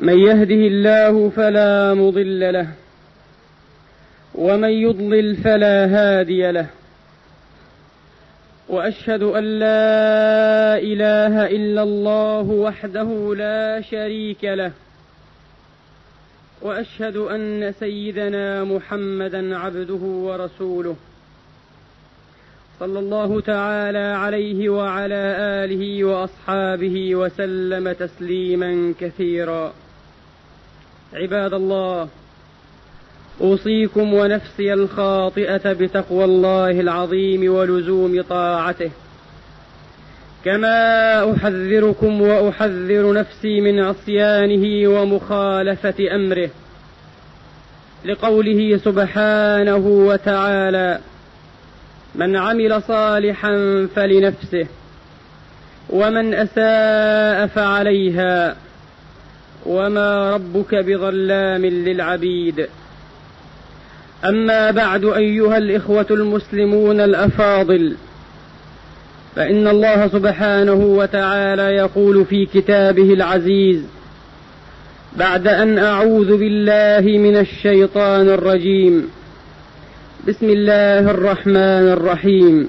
من يهده الله فلا مضل له ومن يضلل فلا هادي له. وأشهد أن لا إله إلا الله وحده لا شريك له. وأشهد أن سيدنا محمدا عبده ورسوله. صلى الله تعالى عليه وعلى آله وأصحابه وسلم تسليما كثيرا. عباد الله أوصيكم ونفسي الخاطئة بتقوى الله العظيم ولزوم طاعته. كما أحذركم وأحذر نفسي من عصيانه ومخالفة أمره لقوله سبحانه وتعالى من عمل صالحا فلنفسه ومن أساء فعليها. وما ربك بظلام للعبيد اما بعد ايها الاخوه المسلمون الافاضل فان الله سبحانه وتعالى يقول في كتابه العزيز بعد ان اعوذ بالله من الشيطان الرجيم بسم الله الرحمن الرحيم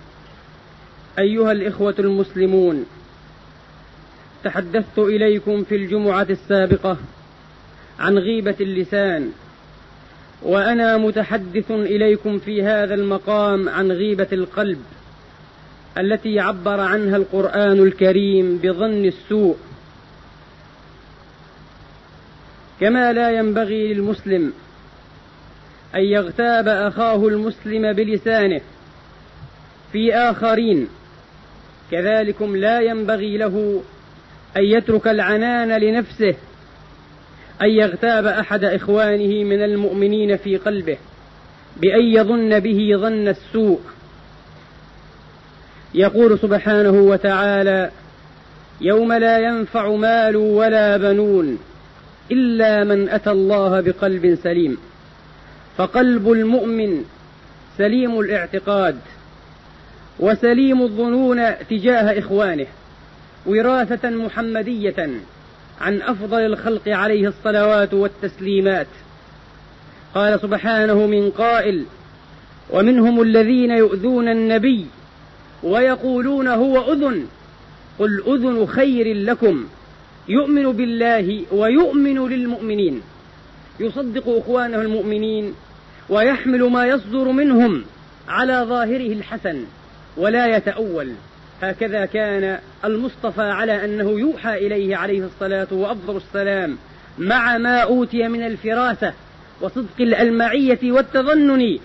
أيها الإخوة المسلمون تحدثت إليكم في الجمعة السابقة عن غيبة اللسان وأنا متحدث إليكم في هذا المقام عن غيبة القلب التي عبر عنها القرآن الكريم بظن السوء. كما لا ينبغي للمسلم أن يغتاب أخاه المسلم بلسانه في آخرين كذلكم لا ينبغي له أن يترك العنان لنفسه أن يغتاب أحد إخوانه من المؤمنين في قلبه بأن يظن به ظن السوء. يقول سبحانه وتعالى يوم لا ينفع مال ولا بنون إلا من أتى الله بقلب سليم فقلب المؤمن سليم الاعتقاد. وسليم الظنون تجاه إخوانه وراثة محمدية عن أفضل الخلق عليه الصلوات والتسليمات. قال سبحانه من قائل ومنهم الذين يؤذون النبي ويقولون هو أذن قل أذن خير لكم يؤمن بالله ويؤمن للمؤمنين. يصدق إخوانه المؤمنين ويحمل ما يصدر منهم على ظاهره الحسن. ولا يتأول. هكذا كان المصطفى على أنه يوحى إليه عليه الصلاة وأفضل السلام مع ما أوتي من الفراسة وصدق المعيه والتظنن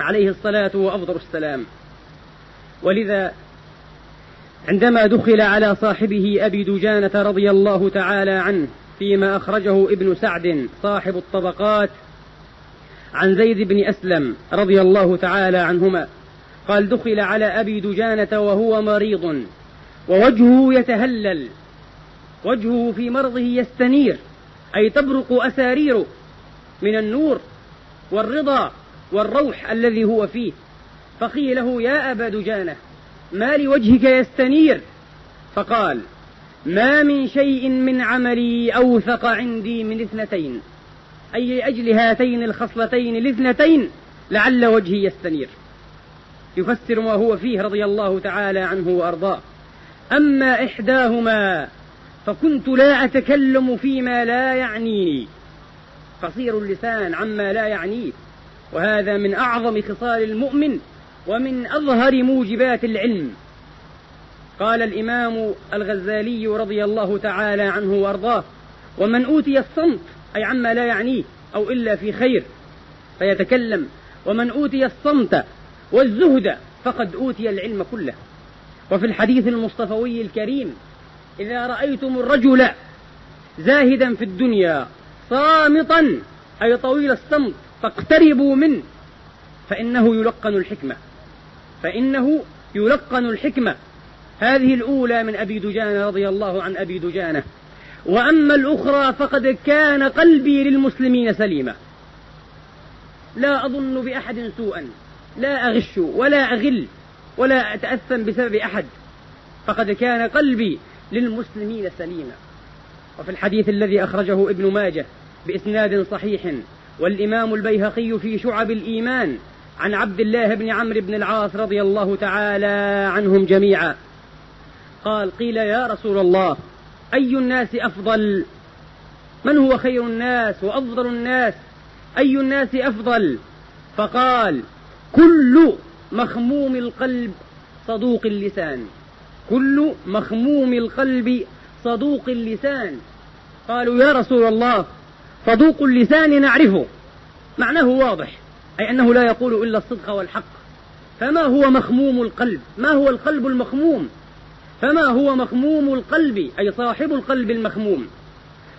عليه الصلاة وأفضل السلام. ولذا عندما دخل على صاحبه أبي دجانة رضي الله تعالى عنه فيما أخرجه ابن سعد صاحب الطبقات عن زيد بن أسلم رضي الله تعالى عنهما قال دخل على أبي دجانة وهو مريض ووجهه يتهلل وجهه في مرضه يستنير أي تبرق أساريره من النور والرضا والروح الذي هو فيه. فقيل له يا أبا دجانة ما لوجهك يستنير؟ فقال ما من شيء من عملي أوثق عندي من اثنتين أي لأجل هاتين الخصلتين الاثنتين لعل وجهي يستنير. يفسر ما هو فيه رضي الله تعالى عنه وأرضاه. أما إحداهما فكنت لا أتكلم فيما لا يعنيني قصير اللسان عما لا يعنيه وهذا من أعظم خصال المؤمن ومن أظهر موجبات العلم. قال الإمام الغزالي رضي الله تعالى عنه وأرضاه ومن أوتي الصمت أي عما لا يعنيه أو إلا في خير فيتكلم ومن أوتي الصمت والزهد فقد أوتي العلم كله. وفي الحديث المصطفوي الكريم إذا رأيتم الرجل زاهدا في الدنيا صامتا أي طويل الصمت فاقتربوا منه فإنه يلقن الحكمة. فإنه يلقن الحكمة. هذه الأولى من أبي دجانة رضي الله عن أبي دجانة. وأما الأخرى فقد كان قلبي للمسلمين سليما. لا أظن بأحد سوءا. لا أغش ولا أغل ولا أتأثم بسبب أحد. فقد كان قلبي للمسلمين سليما. وفي الحديث الذي أخرجه ابن ماجه بإسناد صحيح والإمام البيهقي في شعب الإيمان عن عبد الله بن عمرو بن العاص رضي الله تعالى عنهم جميعا. قال قيل يا رسول الله أي الناس أفضل؟ من هو خير الناس وأفضل الناس؟ أي الناس أفضل؟ فقال كل مخموم القلب صدوق اللسان. كل مخموم القلب صدوق اللسان. قالوا يا رسول الله صدوق اللسان نعرفه. معناه واضح أي أنه لا يقول إلا الصدق والحق. فما هو مخموم القلب؟ ما هو القلب المخموم؟ فما هو مخموم القلب؟ أي صاحب القلب المخموم.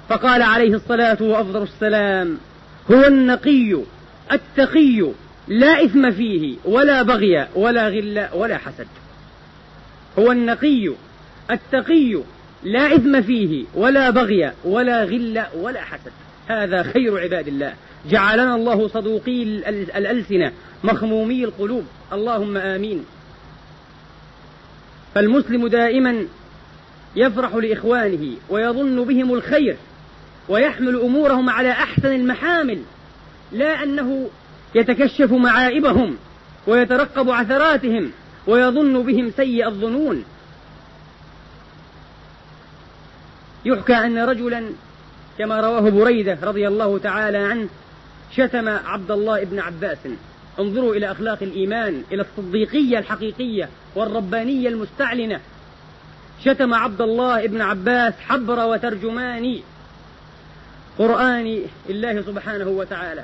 فقال عليه الصلاة وأفضل السلام هو النقي التقي. لا إثم فيه ولا بغي ولا غل ولا حسد. هو النقي التقي لا إثم فيه ولا بغي ولا غل ولا حسد. هذا خير عباد الله. جعلنا الله صدوقي الألسنة مخمومي القلوب. اللهم آمين. فالمسلم دائما يفرح لإخوانه ويظن بهم الخير ويحمل أمورهم على أحسن المحامل. لا أنه يتكشف معائبهم ويترقب عثراتهم ويظن بهم سيء الظنون. يحكى أن رجلا كما رواه بريدة رضي الله تعالى عنه شتم عبد الله بن عباس. انظروا إلى أخلاق الإيمان إلى الصديقية الحقيقية والربانية المستعلنة. شتم عبد الله بن عباس حبر وترجماني قرآن الله سبحانه وتعالى.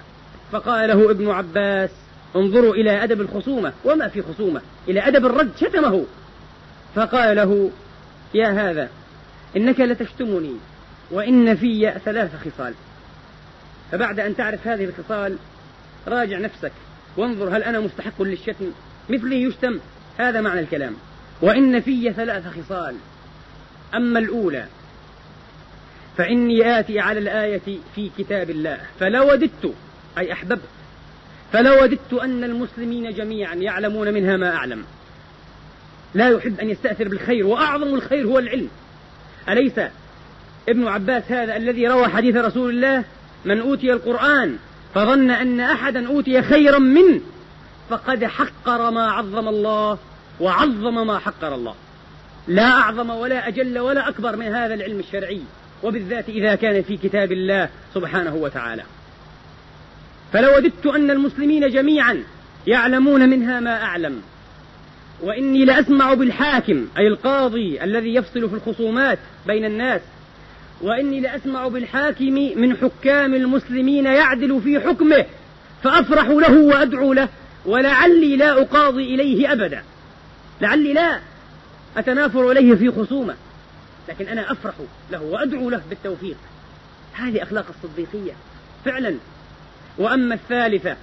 فقال له ابن عباس انظروا إلى أدب الخصومة وما في خصومة إلى أدب الرد شتمه. فقال له يا هذا إنك لتشتمني وإن في ثلاث خصال. فبعد أن تعرف هذه الخصال راجع نفسك وانظر هل أنا مستحق للشتم. مثلي يشتم هذا معنى الكلام. وإن في ثلاث خصال. أما الأولى فإني آتي على الآية في كتاب الله فلو وددت أي أحببت. فلو وددت أن المسلمين جميعا يعلمون منها ما أعلم. لا يحب أن يستأثر بالخير وأعظم الخير هو العلم. أليس ابن عباس هذا الذي روى حديث رسول الله؟ من أوتي القرآن فظن أن أحدا أوتي خيرا منه فقد حقر ما عظم الله وعظم ما حقر الله. لا أعظم ولا أجل ولا أكبر من هذا العلم الشرعي. وبالذات إذا كان في كتاب الله سبحانه وتعالى. فلو وددت أن المسلمين جميعا يعلمون منها ما أعلم وإني لأسمع بالحاكم أي القاضي الذي يفصل في الخصومات بين الناس وإني لأسمع بالحاكم من حكام المسلمين يعدل في حكمه فأفرح له وأدعو له ولعلي لا أقاضي إليه أبدا. لعلي لا أتنافر إليه في خصومة لكن أنا أفرح له وأدعو له بالتوفيق. هذه أخلاق الصديقية. فعلا وأما الثالثة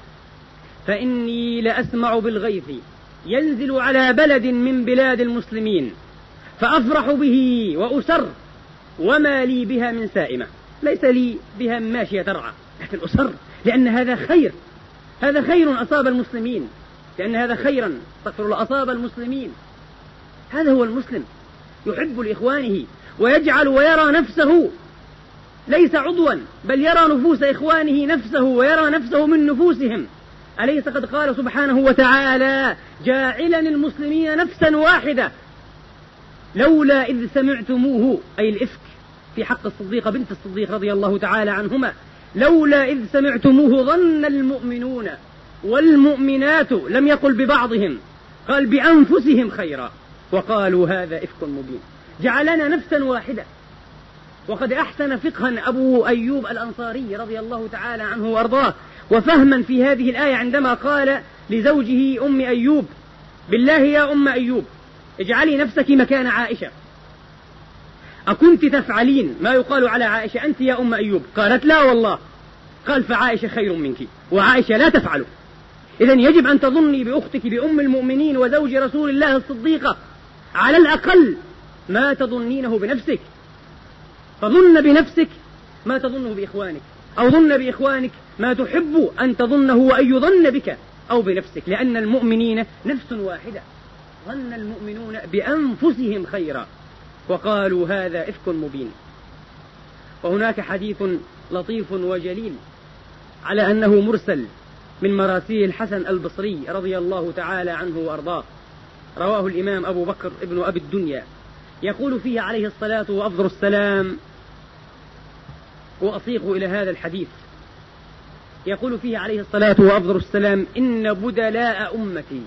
فإني لأسمع بالغيث ينزل على بلد من بلاد المسلمين فأفرح به وأسر وما لي بها من سائمة. ليس لي بها ماشية ترعى لكن أسر لأن هذا خير. هذا خير أصاب المسلمين لأن هذا خيرا استغفر الله أصاب المسلمين. هذا هو المسلم يحب لإخوانه ويجعل ويرى نفسه ليس عضوا بل يرى نفوس إخوانه نفسه ويرى نفسه من نفوسهم. أليس قد قال سبحانه وتعالى جاعلا المسلمين نفسا واحدة؟ لولا إذ سمعتموه أي الإفك في حق الصديقة بنت الصديق رضي الله تعالى عنهما. لولا إذ سمعتموه ظن المؤمنون والمؤمنات لم يقل ببعضهم قال بأنفسهم خيرا. وقالوا هذا إفك مبين. جعلنا نفسا واحدة. وقد أحسن فقها أبو أيوب الأنصاري رضي الله تعالى عنه وأرضاه وفهما في هذه الآية عندما قال لزوجه أم أيوب بالله يا أم أيوب اجعلي نفسك مكان عائشة. أكنت تفعلين ما يقال على عائشة أنت يا أم أيوب؟ قالت لا والله. قال فعائشة خير منك وعائشة لا تفعل. إذا يجب أن تظني بأختك بأم المؤمنين وزوج رسول الله الصديقة على الأقل ما تظنينه بنفسك. فظن بنفسك ما تظنه بإخوانك أو ظن بإخوانك ما تحب أن تظنه وأن يظن بك أو بنفسك لأن المؤمنين نفس واحدة. ظن المؤمنون بأنفسهم خيرا وقالوا هذا إفك مبين. وهناك حديث لطيف وجليل على أنه مرسل من مراسيل الحسن البصري رضي الله تعالى عنه وأرضاه. رواه الإمام أبو بكر ابن أبي الدنيا. يقول فيه عليه الصلاة وأفضل السلام وأصيغ إلى هذا الحديث. يقول فيه عليه الصلاة وأفضل السلام إن بدلاء أمتي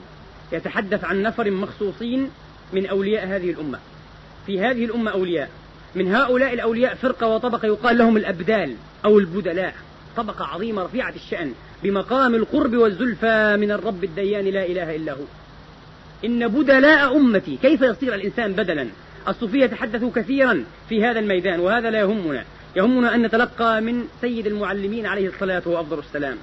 يتحدث عن نفر مخصوصين من أولياء هذه الأمة. في هذه الأمة أولياء. من هؤلاء الأولياء فرقة وطبقة يقال لهم الأبدال أو البدلاء. طبقة عظيمة رفيعة الشأن بمقام القرب والزلفى من الرب الديان لا إله إلا هو. إن بدلاء أمتي كيف يصير الإنسان بدلا؟ الصوفية تحدثوا كثيرا في هذا الميدان وهذا لا يهمنا. يهمنا أن نتلقى من سيد المعلمين عليه الصلاة وأفضل السلام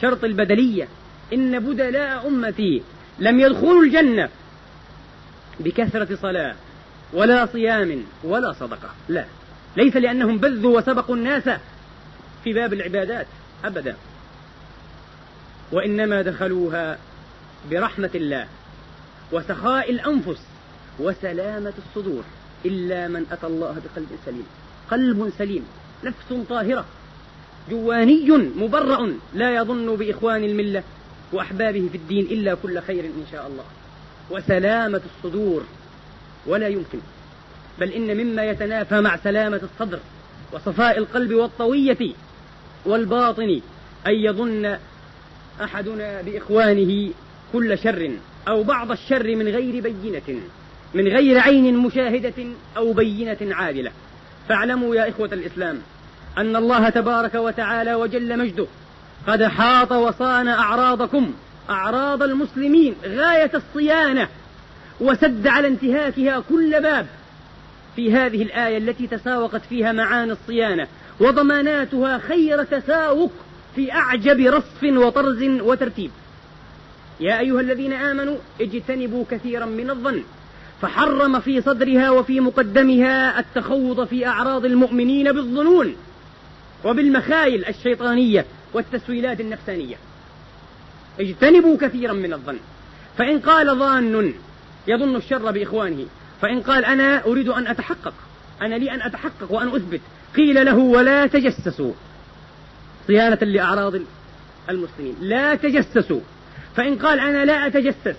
شرط البدلية. إن بدلاء أمتي لم يدخلوا الجنة بكثرة صلاة ولا صيام ولا صدقة. لا ليس لأنهم بذوا وسبقوا الناس في باب العبادات أبدا وإنما دخلوها برحمة الله وسخاء الأنفس وسلامة الصدور. إلا من أتى الله بقلب سليم. قلب سليم نفس طاهرة جواني مبرأ لا يظن بإخوان الملة وأحبابه في الدين إلا كل خير إن شاء الله. وسلامة الصدور ولا يمكن بل إن مما يتنافى مع سلامة الصدر وصفاء القلب والطوية والباطن أن يظن أحدنا بإخوانه كل شر أو بعض الشر من غير بينة من غير عين مشاهدة أو بينة عادلة. فاعلموا يا إخوة الإسلام أن الله تبارك وتعالى وجل مجده قد حاط وصان أعراضكم أعراض المسلمين غاية الصيانة وسد على انتهاكها كل باب في هذه الآية التي تساوقت فيها معاني الصيانة وضماناتها خير تساوق في أعجب رصف وطرز وترتيب. يا أيها الذين آمنوا اجتنبوا كثيرا من الظن. فحرم في صدرها وفي مقدمها التخوض في أعراض المؤمنين بالظنون وبالمخايل الشيطانية والتسويلات النفسانية. اجتنبوا كثيرا من الظن. فإن قال ظان يظن الشر بإخوانه. فإن قال أنا أريد أن أتحقق. أنا لي أن أتحقق وأن أثبت. قيل له ولا تجسسوا. صيانة لأعراض المسلمين. لا تجسسوا. فإن قال أنا لا أتجسس.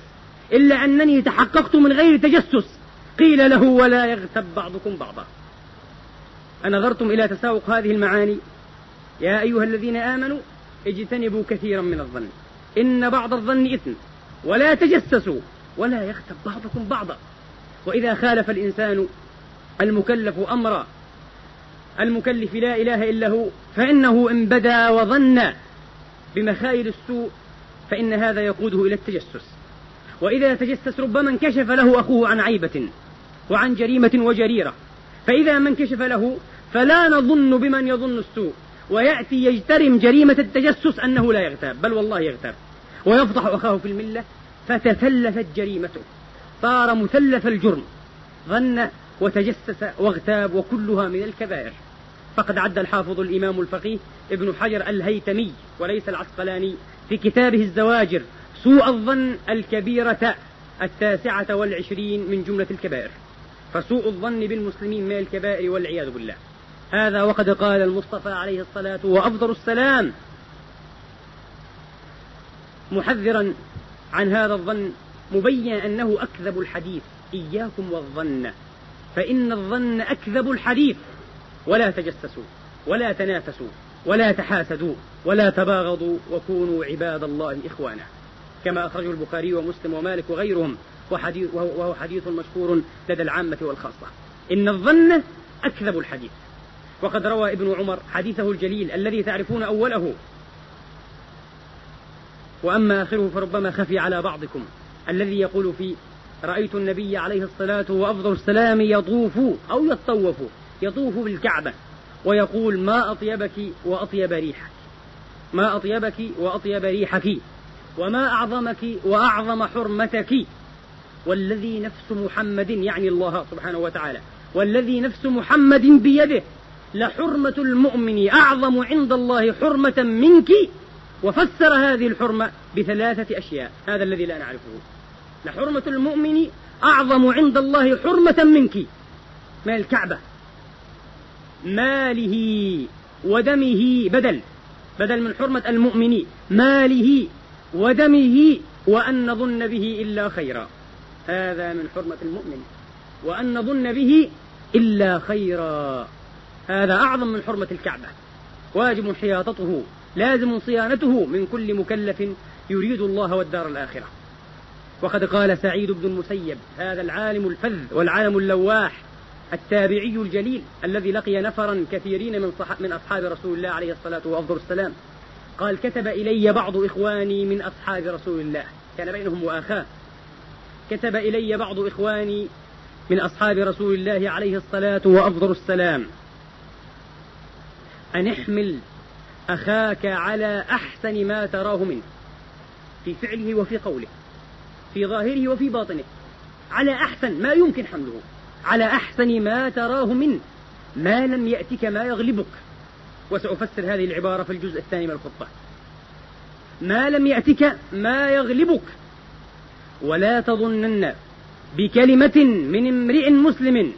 إلا أنني تحققت من غير تجسس. قيل له ولا يغتب بعضكم بعضا. أنظرتم إلى تساوق هذه المعاني. يا أيها الذين آمنوا اجتنبوا كثيرا من الظن. إن بعض الظن إثم. ولا تجسسوا. ولا يغتب بعضكم بعضا. وإذا خالف الإنسان المكلف أمرا المكلف لا إله إلا هو فإنه إن بدا وظن بمخايل السوء فإن هذا يقوده إلى التجسس. وإذا تجسس ربما انكشف له أخوه عن عيبة وعن جريمة وجريرة. فإذا ما انكشف له فلا نظن بمن يظن السوء. ويأتي يجترم جريمة التجسس أنه لا يغتاب بل والله يغتاب. ويفضح أخاه في الملة فتثلثت جريمته. صار مثلث الجرم ظن وتجسس واغتاب وكلها من الكبائر. فقد عد الحافظ الإمام الفقيه ابن حجر الهيتمي وليس العسقلاني في كتابه الزواجر سوء الظن الكبيرة التاسعة والعشرين من جملة الكبائر. فسوء الظن بالمسلمين من الكبائر والعياذ بالله. هذا وقد قال المصطفى عليه الصلاة وأفضل السلام محذرا عن هذا الظن مبينا أنه أكذب الحديث. إياكم والظن. فإن الظن أكذب الحديث. ولا تجسسوا ولا تنافسوا ولا تحاسدوا ولا تباغضوا وكونوا عباد الله إخوانا. كما أخرجه البخاري ومسلم ومالك وغيرهم وحديث وهو حديث مشهور لدى العامة والخاصة. إن الظن أكذب الحديث. وقد روى ابن عمر حديثه الجليل الذي تعرفون أوله. وأما آخره فربما خفي على بعضكم. الذي يقول في رأيت النبي عليه الصلاة وأفضل السلام يطوف أو يطوف يطوف بالكعبة ويقول ما أطيبك وأطيب ريحك. ما أطيبك وأطيب ريحك. وما أعظمك وأعظم حرمتك. والذي نفس محمد يعني الله سبحانه وتعالى. والذي نفس محمد بيده. لحرمة المؤمن أعظم عند الله حرمة منك. وفسر هذه الحرمة بثلاثة أشياء. هذا الذي لا نعرفه. لحرمة المؤمن أعظم عند الله حرمة منك. من الكعبة؟ ماله ودمه بدل. بدل من حرمة المؤمن ماله ودمه وأن نظن به إلا خيرا. هذا من حرمة المؤمن. وأن نظن به إلا خيرا. هذا أعظم من حرمة الكعبة. واجب حياطته لازم صيانته من كل مكلف يريد الله والدار الآخرة. وقد قال سعيد بن المسيب هذا العالم الفذ والعالم اللواح التابعي الجليل الذي لقي نفرا كثيرين من, صح من أصحاب رسول الله عليه الصلاة وأفضل السلام قال كتب إلي بعض إخواني من أصحاب رسول الله. كان بينهم مؤاخاة كتب إلي بعض إخواني من أصحاب رسول الله عليه الصلاة وأفضل السلام. أن احمل أخاك على أحسن ما تراه منه. في فعله وفي قوله. في ظاهره وفي باطنه. على أحسن ما يمكن حمله. على أحسن ما تراه منه. ما لم يأتك ما يغلبك. وسأفسر هذه العبارة في الجزء الثاني من الخطبة. ما لم يأتك ما يغلبك ولا تظنن بكلمة من امرئ مسلم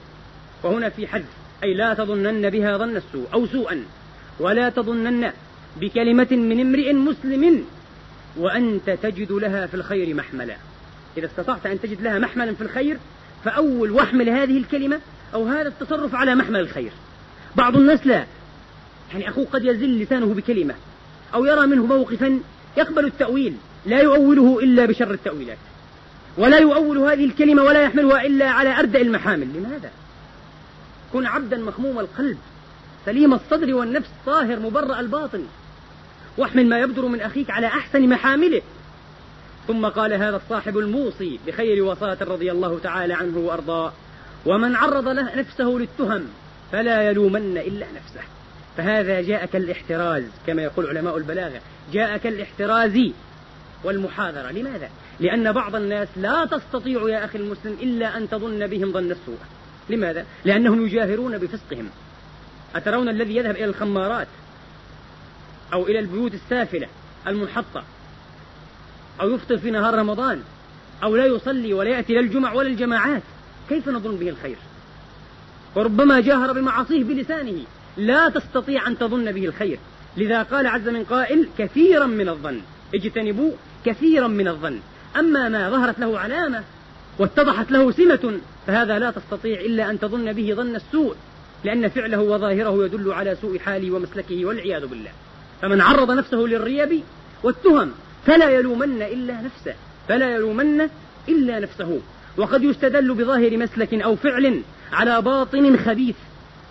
وهنا في حذف أي لا تظنن بها ظن السوء أو سوءا ولا تظنن بكلمة من امرئ مسلم وأنت تجد لها في الخير محملا. إذا استطعت أن تجد لها محملا في الخير فأول واحمل هذه الكلمة أو هذا التصرف على محمل الخير. بعض الناس لا يعني أخوه قد يزل لسانه بكلمة أو يرى منه موقفا يقبل التأويل لا يؤوله إلا بشر التأويلات. ولا يؤول هذه الكلمة ولا يحملها إلا على أردأ المحامل. لماذا؟ كن عبدا مخموم القلب سليم الصدر والنفس طاهر مبرأ الباطن. واحمل ما يبدر من أخيك على أحسن محامله. ثم قال هذا الصاحب الموصي بخير وصاة رضي الله تعالى عنه وأرضاه ومن عرض نفسه للتهم فلا يلومن إلا نفسه. فهذا جاء كالاحتراز كما يقول علماء البلاغة. جاء كالاحتراز والمحاذرة لماذا؟ لأن بعض الناس لا تستطيع يا أخي المسلم إلا أن تظن بهم ظن السوء. لماذا؟ لأنهم يجاهرون بفسقهم. أترون الذي يذهب إلى الخمارات أو إلى البيوت السافلة المنحطة أو يفطر في نهار رمضان أو لا يصلي ولا يأتي للجمع ولا الجماعات. كيف نظن به الخير؟ وربما جاهر بمعاصيه بلسانه. لا تستطيع أن تظن به الخير. لذا قال عز من قائل كثيرا من الظن. اجتنبوا كثيرا من الظن. أما ما ظهرت له علامة واتضحت له سمة فهذا لا تستطيع إلا أن تظن به ظن السوء لأن فعله وظاهره يدل على سوء حاله ومسلكه والعياذ بالله. فمن عرض نفسه للريب والتهم فلا يلومن إلا نفسه فلا يلومن إلا نفسه. وقد يستدل بظاهر مسلك أو فعل على باطن خبيث.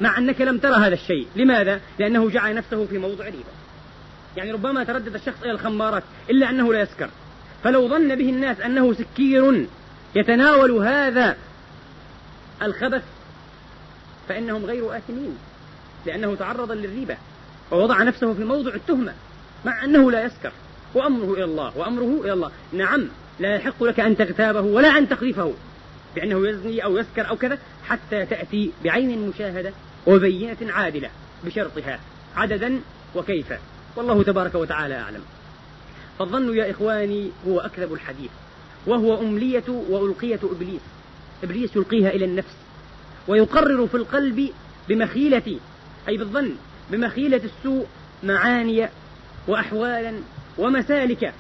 مع أنك لم ترى هذا الشيء. لماذا؟ لأنه جعل نفسه في موضع ريبة. يعني ربما تردد الشخص إلى الخمارات إلا أنه لا يسكر. فلو ظن به الناس أنه سكير يتناول هذا الخبث فإنهم غير آثمين لأنه تعرض للريبة ووضع نفسه في موضع التهمة مع أنه لا يسكر. وأمره إلى الله وأمره إلى الله. نعم لا يحق لك أن تغتابه ولا أن تقذفه بأنه يزني أو يسكر أو كذا حتى تأتي بعين مشاهدة وبينة عادلة بشرطها عددا وكيف؟ والله تبارك وتعالى أعلم. فالظن يا إخواني هو أكذب الحديث وهو أملية وألقية إبليس. إبليس يلقيها إلى النفس ويقرر في القلب بمخيلة أي بالظن بمخيلة السوء معاني وأحوالا ومسالك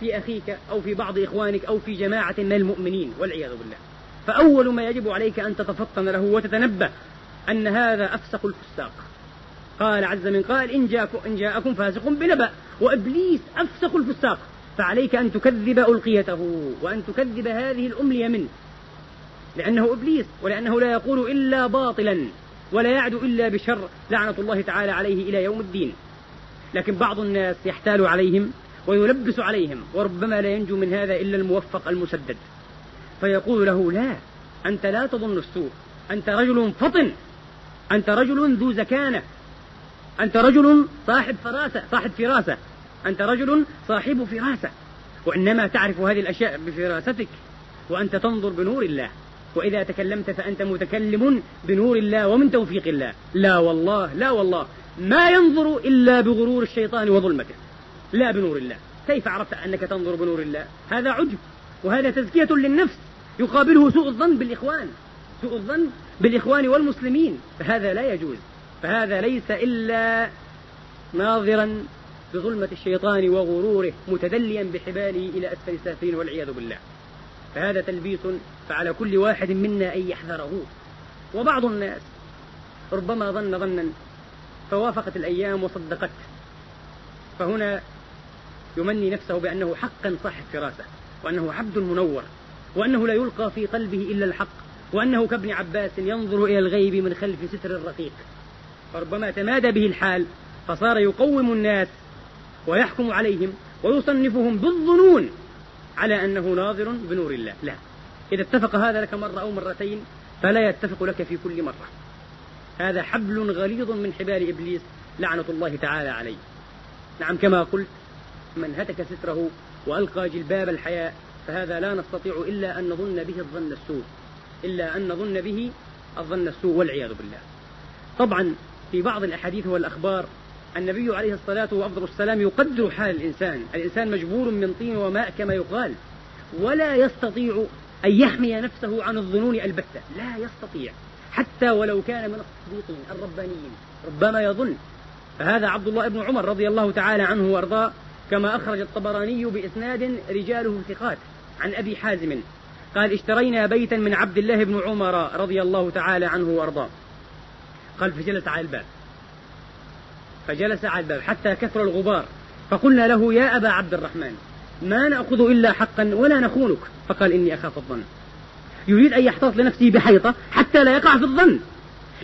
في أخيك أو في بعض إخوانك أو في جماعة من المؤمنين والعياذ بالله. فأول ما يجب عليك أن تتفطن له وتتنبه أن هذا أفسق الفساق. قال عز من قال إن جاءكم, إن جاءكم فاسق بنبأ. وإبليس أفسق الفساق. فعليك أن تكذب ألقيته وأن تكذب هذه الأملية منه. لأنه إبليس ولأنه لا يقول إلا باطلا ولا يعد إلا بشر. لعنة الله تعالى عليه إلى يوم الدين. لكن بعض الناس يحتال عليهم ويلبس عليهم وربما لا ينجو من هذا إلا الموفق المسدد فيقول له لا أنت لا تظن السوء أنت رجل فطن. أنت رجل ذو زكانة. أنت رجل صاحب فراسة صاحب فراسة. أنت رجل صاحب فراسة. وإنما تعرف هذه الأشياء بفراستك وأنت تنظر بنور الله. وإذا تكلمت فأنت متكلم بنور الله ومن توفيق الله. لا والله لا والله. ما ينظر إلا بغرور الشيطان وظلمته. لا بنور الله. كيف عرفت أنك تنظر بنور الله؟ هذا عجب وهذا تزكية للنفس. يقابله سوء الظن بالإخوان. سوء الظن بالإخوان والمسلمين فهذا لا يجوز. فهذا ليس إلا ناظرا بظلمة الشيطان وغروره متدليا بحباله إلى أسفل السافلين والعياذ بالله. فهذا تلبيس فعلى كل واحد منا أن يحذره. وبعض الناس ربما ظن ظنا فوافقت الأيام وصدقته فهنا يمني نفسه بأنه حقا صاحب فراسة وأنه عبد منور وأنه لا يلقى في قلبه إلا الحق. وأنه كابن عباس ينظر إلى الغيب من خلف ستر الرقيق. فربما تمادى به الحال فصار يقوم الناس ويحكم عليهم ويصنفهم بالظنون على أنه ناظر بنور الله. لا. إذا اتفق هذا لك مرة أو مرتين فلا يتفق لك في كل مرة. هذا حبل غليظ من حبال إبليس لعنة الله تعالى عليه. نعم كما قلت من هتك ستره وألقى جلباب الحياء فهذا لا نستطيع إلا أن نظن به الظن السوء. إلا أن نظن به الظن السوء والعياذ بالله. طبعا في بعض الأحاديث والأخبار النبي عليه الصلاة والسلام يقدر حال الإنسان. الإنسان مجبور من طين وماء كما يقال. ولا يستطيع أن يحمي نفسه عن الظنون البتة. لا يستطيع. حتى ولو كان من الصديقين الربانيين. ربما يظن. فهذا عبد الله بن عمر رضي الله تعالى عنه وأرضاه كما أخرج الطبراني بإسناد رجاله ثقات. عن أبي حازم قال اشترينا بيتا من عبد الله بن عمر رضي الله تعالى عنه وأرضاه. قال فجلس على الباب. فجلس على الباب حتى كثر الغبار. فقلنا له يا أبا عبد الرحمن ما نأخذ إلا حقا ولا نخونك؟ فقال إني أخاف الظن. يريد أن يحتاط لنفسه بحيطة حتى لا يقع في الظن.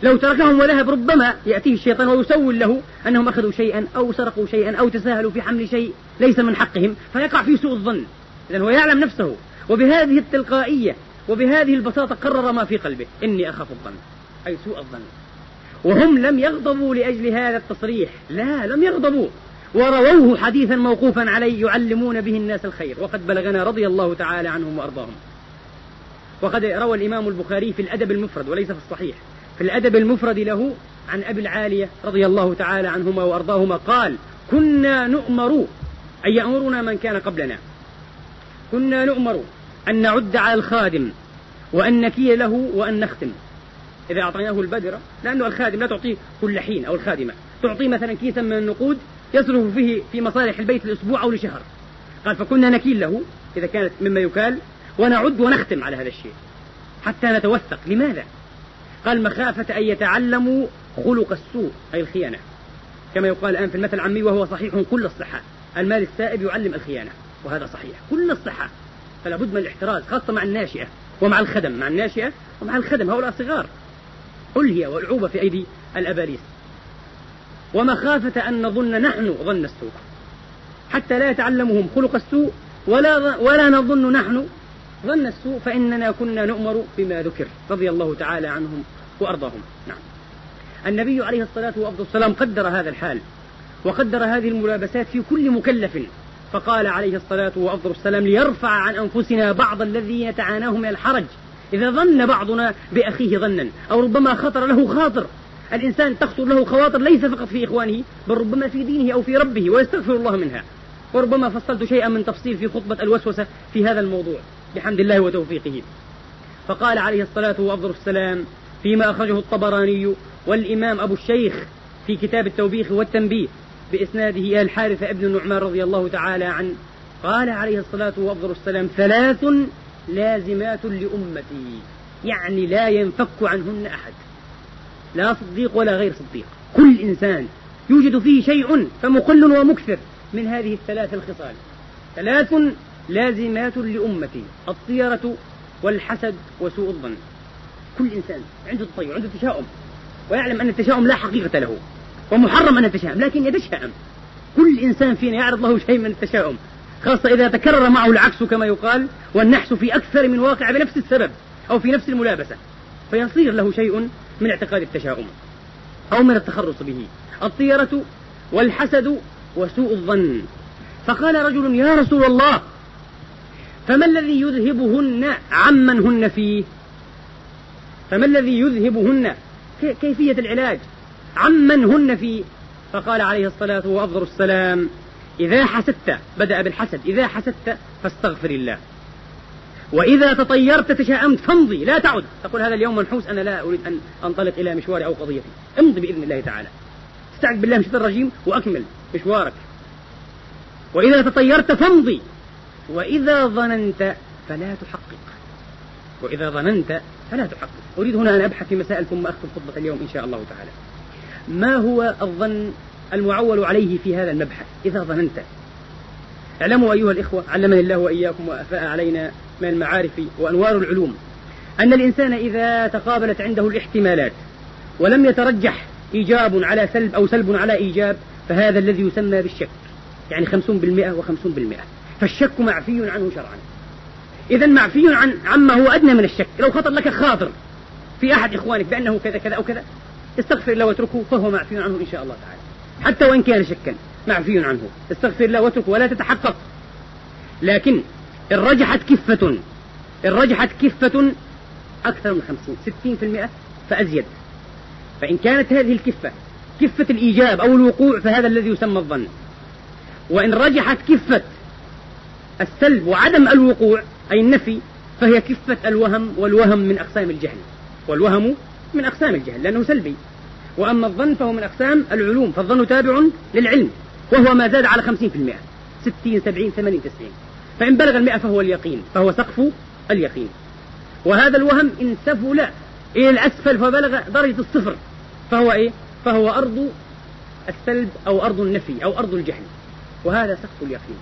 لو تركهم وذهب ربما يأتيه الشيطان ويسول له أنهم أخذوا شيئا أو سرقوا شيئا أو تساهلوا في حمل شيء ليس من حقهم فيقع في سوء الظن. إذا هو يعلم نفسه. وبهذه التلقائية وبهذه البساطة قرر ما في قلبه. إني أخاف الظن. أي سوء الظن. وهم لم يغضبوا لأجل هذا التصريح. لا لم يغضبوا. ورووه حديثا موقوفا عليه يعلمون به الناس الخير. وقد بلغنا رضي الله تعالى عنهم وأرضاهم. وقد روى الإمام البخاري في الأدب المفرد وليس في الصحيح. في الأدب المفرد له عن أبي العالية رضي الله تعالى عنهما وأرضاهما قال كنا نؤمر. أن يأمرنا من كان قبلنا. كنا نؤمر. أن نعد على الخادم وأن نكي له وأن نختم. إذا أعطيناه البدرة لأنه الخادم لا تعطيه كل حين أو الخادمة. تعطيه مثلا كيسا من النقود يصرف فيه في مصالح البيت لأسبوع أو لشهر. قال فكنا نكيل له إذا كانت مما يكال ونعد ونختم على هذا الشيء. حتى نتوثق. لماذا؟ قال مخافة أن يتعلموا خلق السوء أي الخيانة. كما يقال الآن في المثل العامي وهو صحيح كل الصحة. المال السائب يعلم الخيانة وهذا صحيح. كل الصحة. فلا بد من الاحتراز خاصة مع الناشئة ومع الخدم. مع الناشئة ومع الخدم هؤلاء صغار. ألهي والعوبة في أيدي الأباليس. ومخافة أن نظن نحن ظن السوء. حتى لا يتعلمهم خلق السوء ولا ولا نظن نحن ظن السوء فإننا كنا نؤمر بما ذكر رضي الله تعالى عنهم وأرضاهم. نعم. النبي عليه الصلاة والسلام قدر هذا الحال وقدر هذه الملابسات في كل مكلف. فقال عليه الصلاة والسلام ليرفع عن أنفسنا بعض الذي يتعاناه من الحرج. إذا ظن بعضنا بأخيه ظنا أو ربما خطر له خاطر. الإنسان تخطر له خواطر ليس فقط في إخوانه بل ربما في دينه أو في ربه ويستغفر الله منها. وربما فصلت شيئا من تفصيل في خطبة الوسوسة في هذا الموضوع. بحمد الله وتوفيقه. فقال عليه الصلاة والسلام فيما أخرجه الطبراني والإمام أبو الشيخ في كتاب التوبيخ والتنبيه بإسناده الحارث ابن النعمان رضي الله تعالى عنه قال عليه الصلاة والسلام ثلاث لازمات لأمتي يعني لا ينفك عنهن أحد لا صديق ولا غير صديق. كل إنسان يوجد فيه شيء فمقل ومكثر من هذه الثلاث الخصال. ثلاث لازمات لأمتي الطيرة والحسد وسوء الظن. كل إنسان عنده تطير عنده تشاؤم ويعلم أن التشاؤم لا حقيقة له. ومحرم أن يتشائم لكن يتشائم كل إنسان فينا يعرض له شيء من التشاؤم خاصة إذا تكرر معه العكس كما يقال والنحس في أكثر من واقع بنفس السبب أو في نفس الملابسة فيصير له شيء من اعتقاد التشاؤم أو من التخرص به الطيرة والحسد وسوء الظن. فقال رجل يا رسول الله فما الذي يذهبهن عمن هن فيه؟ فما الذي يذهبهن؟ كيفية العلاج؟ عمن هن فيه فقال عليه الصلاة وأفضل السلام إذا حسدت بدأ بالحسد إذا حسدت فاستغفر الله وإذا تطيرت تشاءمت فامضي لا تعد. تقول هذا اليوم منحوس أنا لا أريد أن أنطلق إلى مشواري أو قضيتي امضي بإذن الله تعالى. استعذ بالله من الشيطان الرجيم وأكمل مشوارك. وإذا تطيرت فامضي وإذا ظننت فلا تحقق. وإذا ظننت فلا تحقق. أريد هنا أن أبحث في مسائل ثم أختم خطبة اليوم إن شاء الله تعالى. ما هو الظن المعول عليه في هذا المبحث؟ إذا ظننت. اعلموا أيها الإخوة علمني الله وإياكم وأفاء علينا من المعارف وأنوار العلوم أن الإنسان إذا تقابلت عنده الاحتمالات ولم يترجح إيجاب على سلب أو سلب على إيجاب فهذا الذي يسمى بالشك. يعني خمسون بالمئة وخمسون بالمئة. فالشك معفي عنه شرعا. إذا معفي عن عما هو أدنى من الشك. لو خطر لك خاطر في أحد إخوانك بأنه كذا كذا أو كذا استغفر الله واتركه فهو معفي عنه إن شاء الله تعالى. حتى وإن كان شكا معفي عنه. استغفر الله واتركه ولا تتحقق. لكن إن رجحت كفة إن رجحت كفة أكثر من خمسين ستين في المئة فأزيد. فإن كانت هذه الكفة كفة الإيجاب أو الوقوع فهذا الذي يسمى الظن. وإن رجحت كفة السلب وعدم الوقوع أي النفي فهي كفة الوهم والوهم من أقسام الجهل. والوهم من أقسام الجهل لأنه سلبي. وأما الظن فهو من أقسام العلوم فالظن تابع للعلم وهو ما زاد على خمسين في المئة ستين سبعين ثمانين تسعين. فإن بلغ المئة فهو اليقين فهو سقف اليقين. وهذا الوهم إن سفل إلى الأسفل فبلغ درجة الصفر فهو إيه؟ فهو أرض السلب أو أرض النفي أو أرض الجهل. وهذا سقف اليقين.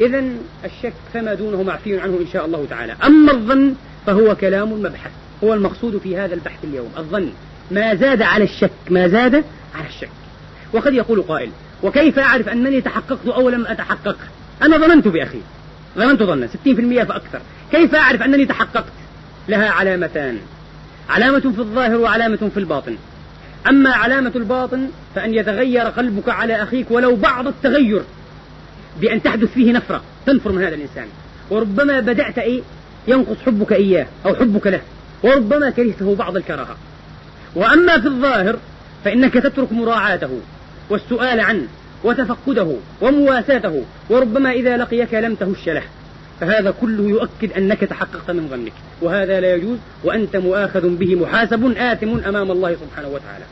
إذا الشك فما دونه معفي عنه إن شاء الله تعالى. أما الظن فهو كلام المبحث هو المقصود في هذا البحث اليوم الظن. ما زاد على الشك ما زاد على الشك. وقد يقول قائل وكيف أعرف أنني تحققت أو لم أتحقق؟ أنا ظننت بأخي. ظننت ظنا 60% فأكثر. كيف أعرف أنني تحققت؟ لها علامتان. علامة في الظاهر وعلامة في الباطن. أما علامة الباطن فأن يتغير قلبك على أخيك ولو بعض التغير بأن تحدث فيه نفرة تنفر من هذا الإنسان. وربما بدأت إيه؟ ينقص حبك إياه أو حبك له. وربما كرهته بعض الكراهة. وأما في الظاهر فإنك تترك مراعاته والسؤال عنه وتفقده ومواساته وربما إذا لقيك لم تهش له. فهذا كله يؤكد أنك تحققت من ظنك. وهذا لا يجوز وأنت مؤاخذ به محاسب آثم أمام الله سبحانه وتعالى.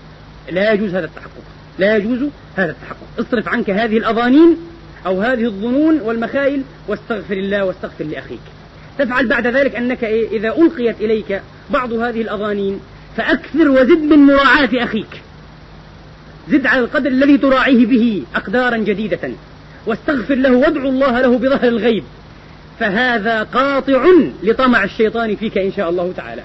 لا يجوز هذا التحقق. لا يجوز هذا التحقق. اصرف عنك هذه الأظانين أو هذه الظنون والمخايل واستغفر الله واستغفر لأخيك. تفعل بعد ذلك أنك إيه إذا ألقيت إليك بعض هذه الأظانين فأكثر وزد من مراعاة أخيك. زد على القدر الذي تراعيه به أقدارا جديدة. واستغفر له وادعو الله له بظهر الغيب. فهذا قاطع لطمع الشيطان فيك إن شاء الله تعالى.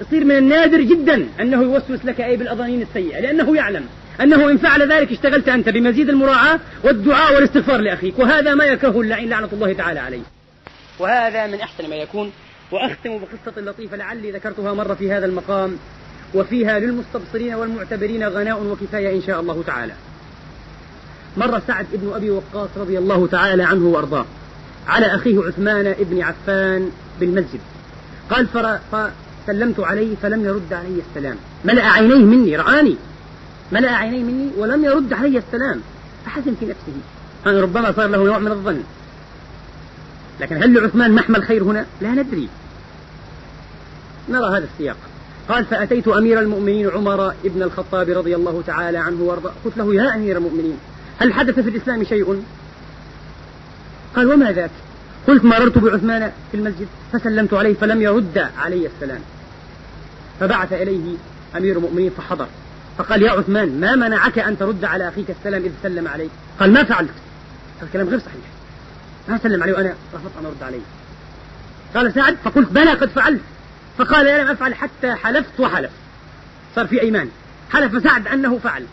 يصير من النادر جدا أنه يوسوس لك أي بالأظانين السيئة لأنه يعلم أنه إن فعل ذلك اشتغلت أنت بمزيد المراعاة والدعاء والاستغفار لأخيك. وهذا ما يكره اللعين لعنة الله تعالى عليه. وهذا من أحسن ما يكون وأختم بقصة لطيفة لعلي ذكرتها مرة في هذا المقام وفيها للمستبصرين والمعتبرين غناء وكفاية إن شاء الله تعالى. مر سعد بن أبي وقاص رضي الله تعالى عنه وأرضاه على أخيه عثمان بن عفان بالمسجد. قال فسلمت عليه فلم يرد علي السلام. ملأ عينيه مني رآني. ملأ عينيه مني ولم يرد علي السلام. فحزن في نفسه. أن ربما صار له نوع من الظن. لكن هل لعثمان محمل خير هنا؟ لا ندري. نرى هذا السياق. قال فأتيت أمير المؤمنين عمر بن الخطاب رضي الله تعالى عنه وارضاه. قلت له يا أمير المؤمنين هل حدث في الإسلام شيء؟ قال وما ذاك. قلت مررت بعثمان في المسجد فسلمت عليه فلم يرد علي السلام. فبعث إليه أمير المؤمنين فحضر. فقال يا عثمان ما منعك أن ترد على أخيك السلام إذ سلم عليك؟ قال ما فعلت. هذا الكلام غير صحيح. ما سلم عليه وأنا رفضت أن أرد عليه. قال سعد فقلت بلى قد فعلت. فقال يا لم أفعل حتى حلفت وحلف. صار في أيمان. حلف سعد أنه فعل.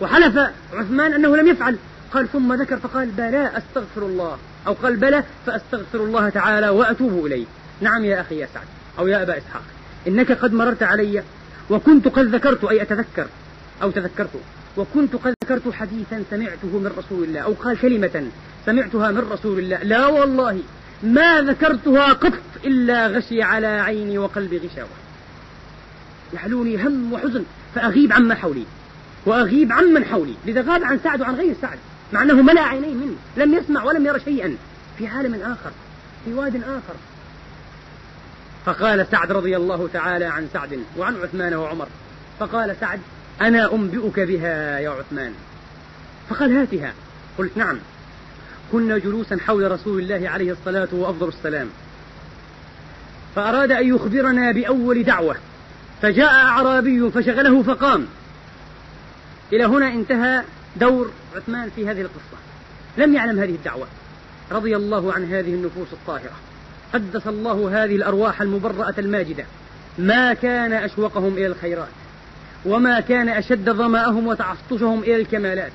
وحلف عثمان أنه لم يفعل. قال ثم ذكر فقال بلى أستغفر الله. أو قال بلى فأستغفر الله تعالى وأتوب إليه. نعم يا أخي يا سعد. أو يا أبا إسحاق. إنك قد مررت علي وكنت قد ذكرت أي أتذكر. أو تذكرت. وكنت قد ذكرت حديثا سمعته من رسول الله. أو قال كلمة سمعتها من رسول الله. لا والله ما ذكرتها قط إلا غشي على عيني وقلبي غشاوة. يحلوني هم وحزن فأغيب عما حولي وأغيب عمن حولي. لذا غاب عن سعد وعن غير سعد. مع أنه ملأ عينيه منه لم يسمع ولم يرى شيئا. في عالم آخر في واد آخر. فقال سعد رضي الله تعالى عن سعد وعن عثمان وعمر. فقال سعد أنا أنبئك بها يا عثمان. فقال هاتها. قلت نعم. كنا جلوسا حول رسول الله عليه الصلاة وأفضل السلام. فأراد أن يخبرنا بأول دعوة. فجاء أعرابي فشغله فقام. إلى هنا انتهى دور عثمان في هذه القصة. لم يعلم هذه الدعوة. رضي الله عن هذه النفوس الطاهرة. قدس الله هذه الأرواح المبرأة الماجدة. ما كان أشوقهم إلى الخيرات. وما كان أشد ظماءهم وتعطشهم إلى الكمالات.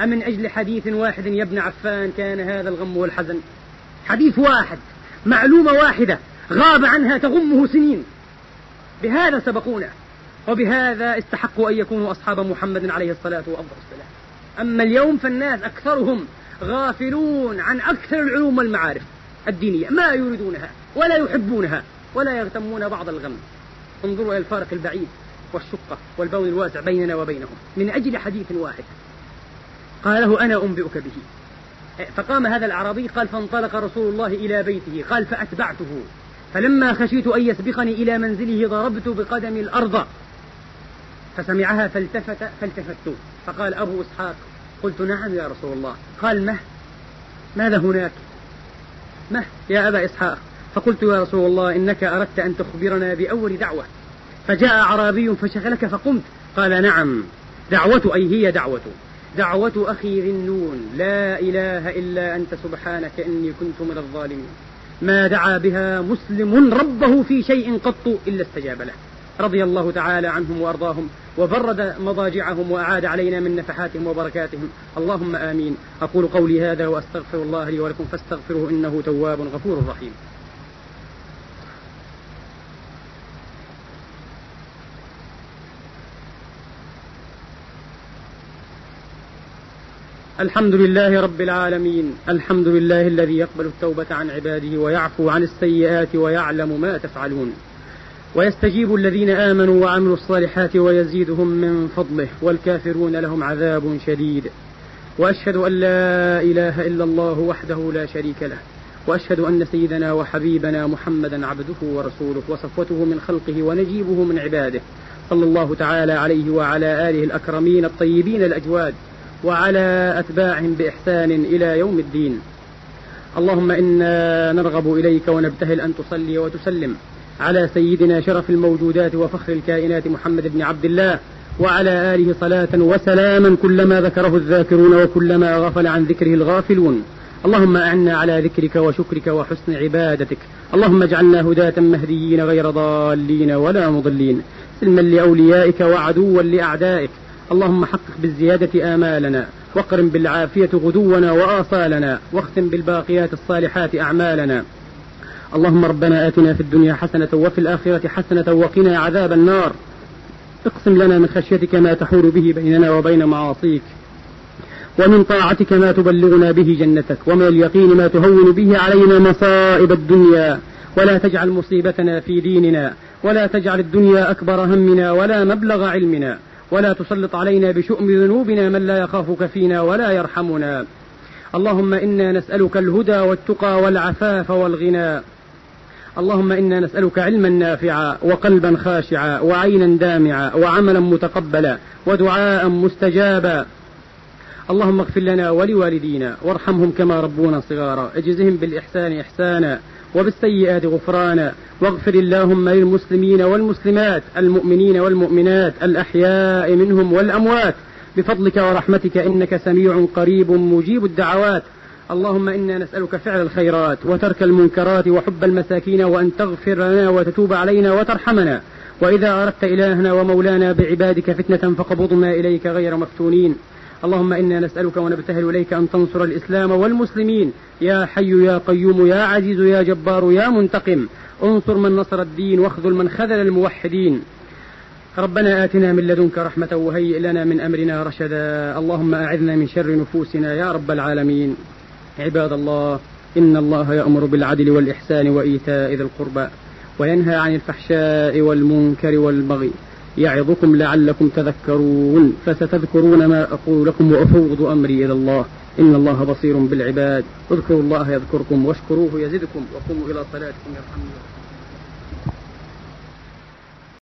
أمن أجل حديث واحد يا ابن عفان كان هذا الغم والحزن؟ حديث واحد معلومة واحدة غاب عنها تغمه سنين. بهذا سبقونا وبهذا استحقوا أن يكونوا أصحاب محمد عليه الصلاة وأفضل السلام. أما اليوم فالناس أكثرهم غافلون عن أكثر العلوم والمعارف الدينية ما يريدونها ولا يحبونها ولا يغتمون بعض الغم. انظروا إلى الفارق البعيد والشقة والبون الواسع بيننا وبينهم من أجل حديث واحد. قال له أنا أنبئك به. فقام هذا الأعرابي قال فانطلق رسول الله إلى بيته قال فأتبعته. فلما خشيت أن يسبقني إلى منزله ضربت بقدمي الأرض. فسمعها فالتفت فالتفت. فقال أبو إسحاق قلت نعم يا رسول الله. قال مه ماذا هناك؟ مه يا أبا إسحاق. فقلت يا رسول الله إنك أردت أن تخبرنا بأول دعوة. فجاء أعرابي فشغلك فقمت. قال نعم دعوة أي هي دعوة. دعوة أخي ذي النون. لا إله إلا أنت سبحانك إني كنت من الظالمين. ما دعا بها مسلم ربه في شيء قط إلا استجاب له. رضي الله تعالى عنهم وأرضاهم وبرد مضاجعهم وأعاد علينا من نفحاتهم وبركاتهم. اللهم آمين. أقول قولي هذا وأستغفر الله لي ولكم فاستغفروه إنه تواب غفور رحيم. الحمد لله رب العالمين الحمد لله الذي يقبل التوبة عن عباده ويعفو عن السيئات ويعلم ما تفعلون. ويستجيب الذين آمنوا وعملوا الصالحات ويزيدهم من فضله والكافرون لهم عذاب شديد. وأشهد أن لا إله إلا الله وحده لا شريك له. وأشهد أن سيدنا وحبيبنا محمدا عبده ورسوله وصفوته من خلقه ونجيبه من عباده. صلى الله تعالى عليه وعلى آله الأكرمين الطيبين الأجواد. وعلى أتباعهم بإحسان إلى يوم الدين. اللهم إنا نرغب إليك ونبتهل أن تصلي وتسلم على سيدنا شرف الموجودات وفخر الكائنات محمد بن عبد الله وعلى آله صلاة وسلاما كلما ذكره الذاكرون وكلما غفل عن ذكره الغافلون. اللهم أعنا على ذكرك وشكرك وحسن عبادتك. اللهم اجعلنا هداة مهديين غير ضالين ولا مضلين. سلما لأوليائك وعدوا لأعدائك. اللهم حقق بالزيادة آمالنا واقرم بالعافية غدونا وآصالنا واختم بالباقيات الصالحات أعمالنا. اللهم ربنا آتنا في الدنيا حسنة وفي الآخرة حسنة وقنا عذاب النار. اقسم لنا من خشيتك ما تحول به بيننا وبين معاصيك ومن طاعتك ما تبلغنا به جنتك ومن اليقين ما تهون به علينا مصائب الدنيا. ولا تجعل مصيبتنا في ديننا ولا تجعل الدنيا أكبر همنا ولا مبلغ علمنا. ولا تسلط علينا بشؤم ذنوبنا من لا يخافك فينا ولا يرحمنا. اللهم إنا نسألك الهدى والتقى والعفاف والغنى. اللهم إنا نسألك علما نافعا وقلبا خاشعا وعينا دامعا وعملا متقبلا ودعاء مستجابا. اللهم اغفر لنا ولوالدينا وارحمهم كما ربونا صغارا. اجزهم بالإحسان إحسانا وبالسيئات غفرانا. واغفر اللهم للمسلمين والمسلمات المؤمنين والمؤمنات الأحياء منهم والأموات. بفضلك ورحمتك إنك سميع قريب مجيب الدعوات. اللهم إنا نسألك فعل الخيرات وترك المنكرات وحب المساكين وأن تغفر لنا وتتوب علينا وترحمنا. وإذا أردت إلهنا ومولانا بعبادك فتنة فقبضنا إليك غير مفتونين. اللهم إنا نسألك ونبتهل إليك أن تنصر الإسلام والمسلمين. يا حي يا قيوم يا عزيز يا جبار يا منتقم. انصر من نصر الدين واخذل من خذل الموحدين. ربنا آتنا من لدنك رحمة وهيئ لنا من أمرنا رشدا. اللهم أعذنا من شر نفوسنا يا رب العالمين. عباد الله إن الله يأمر بالعدل والإحسان وإيتاء ذي القربى وينهى عن الفحشاء والمنكر والبغي. يعظكم لعلكم تذكرون فستذكرون ما أقول لكم وأفوض أمري إلى الله. إن الله بصير بالعباد. اذكروا الله يذكركم واشكروه يزدكم وقوموا إلى صلاتكم يرحمني.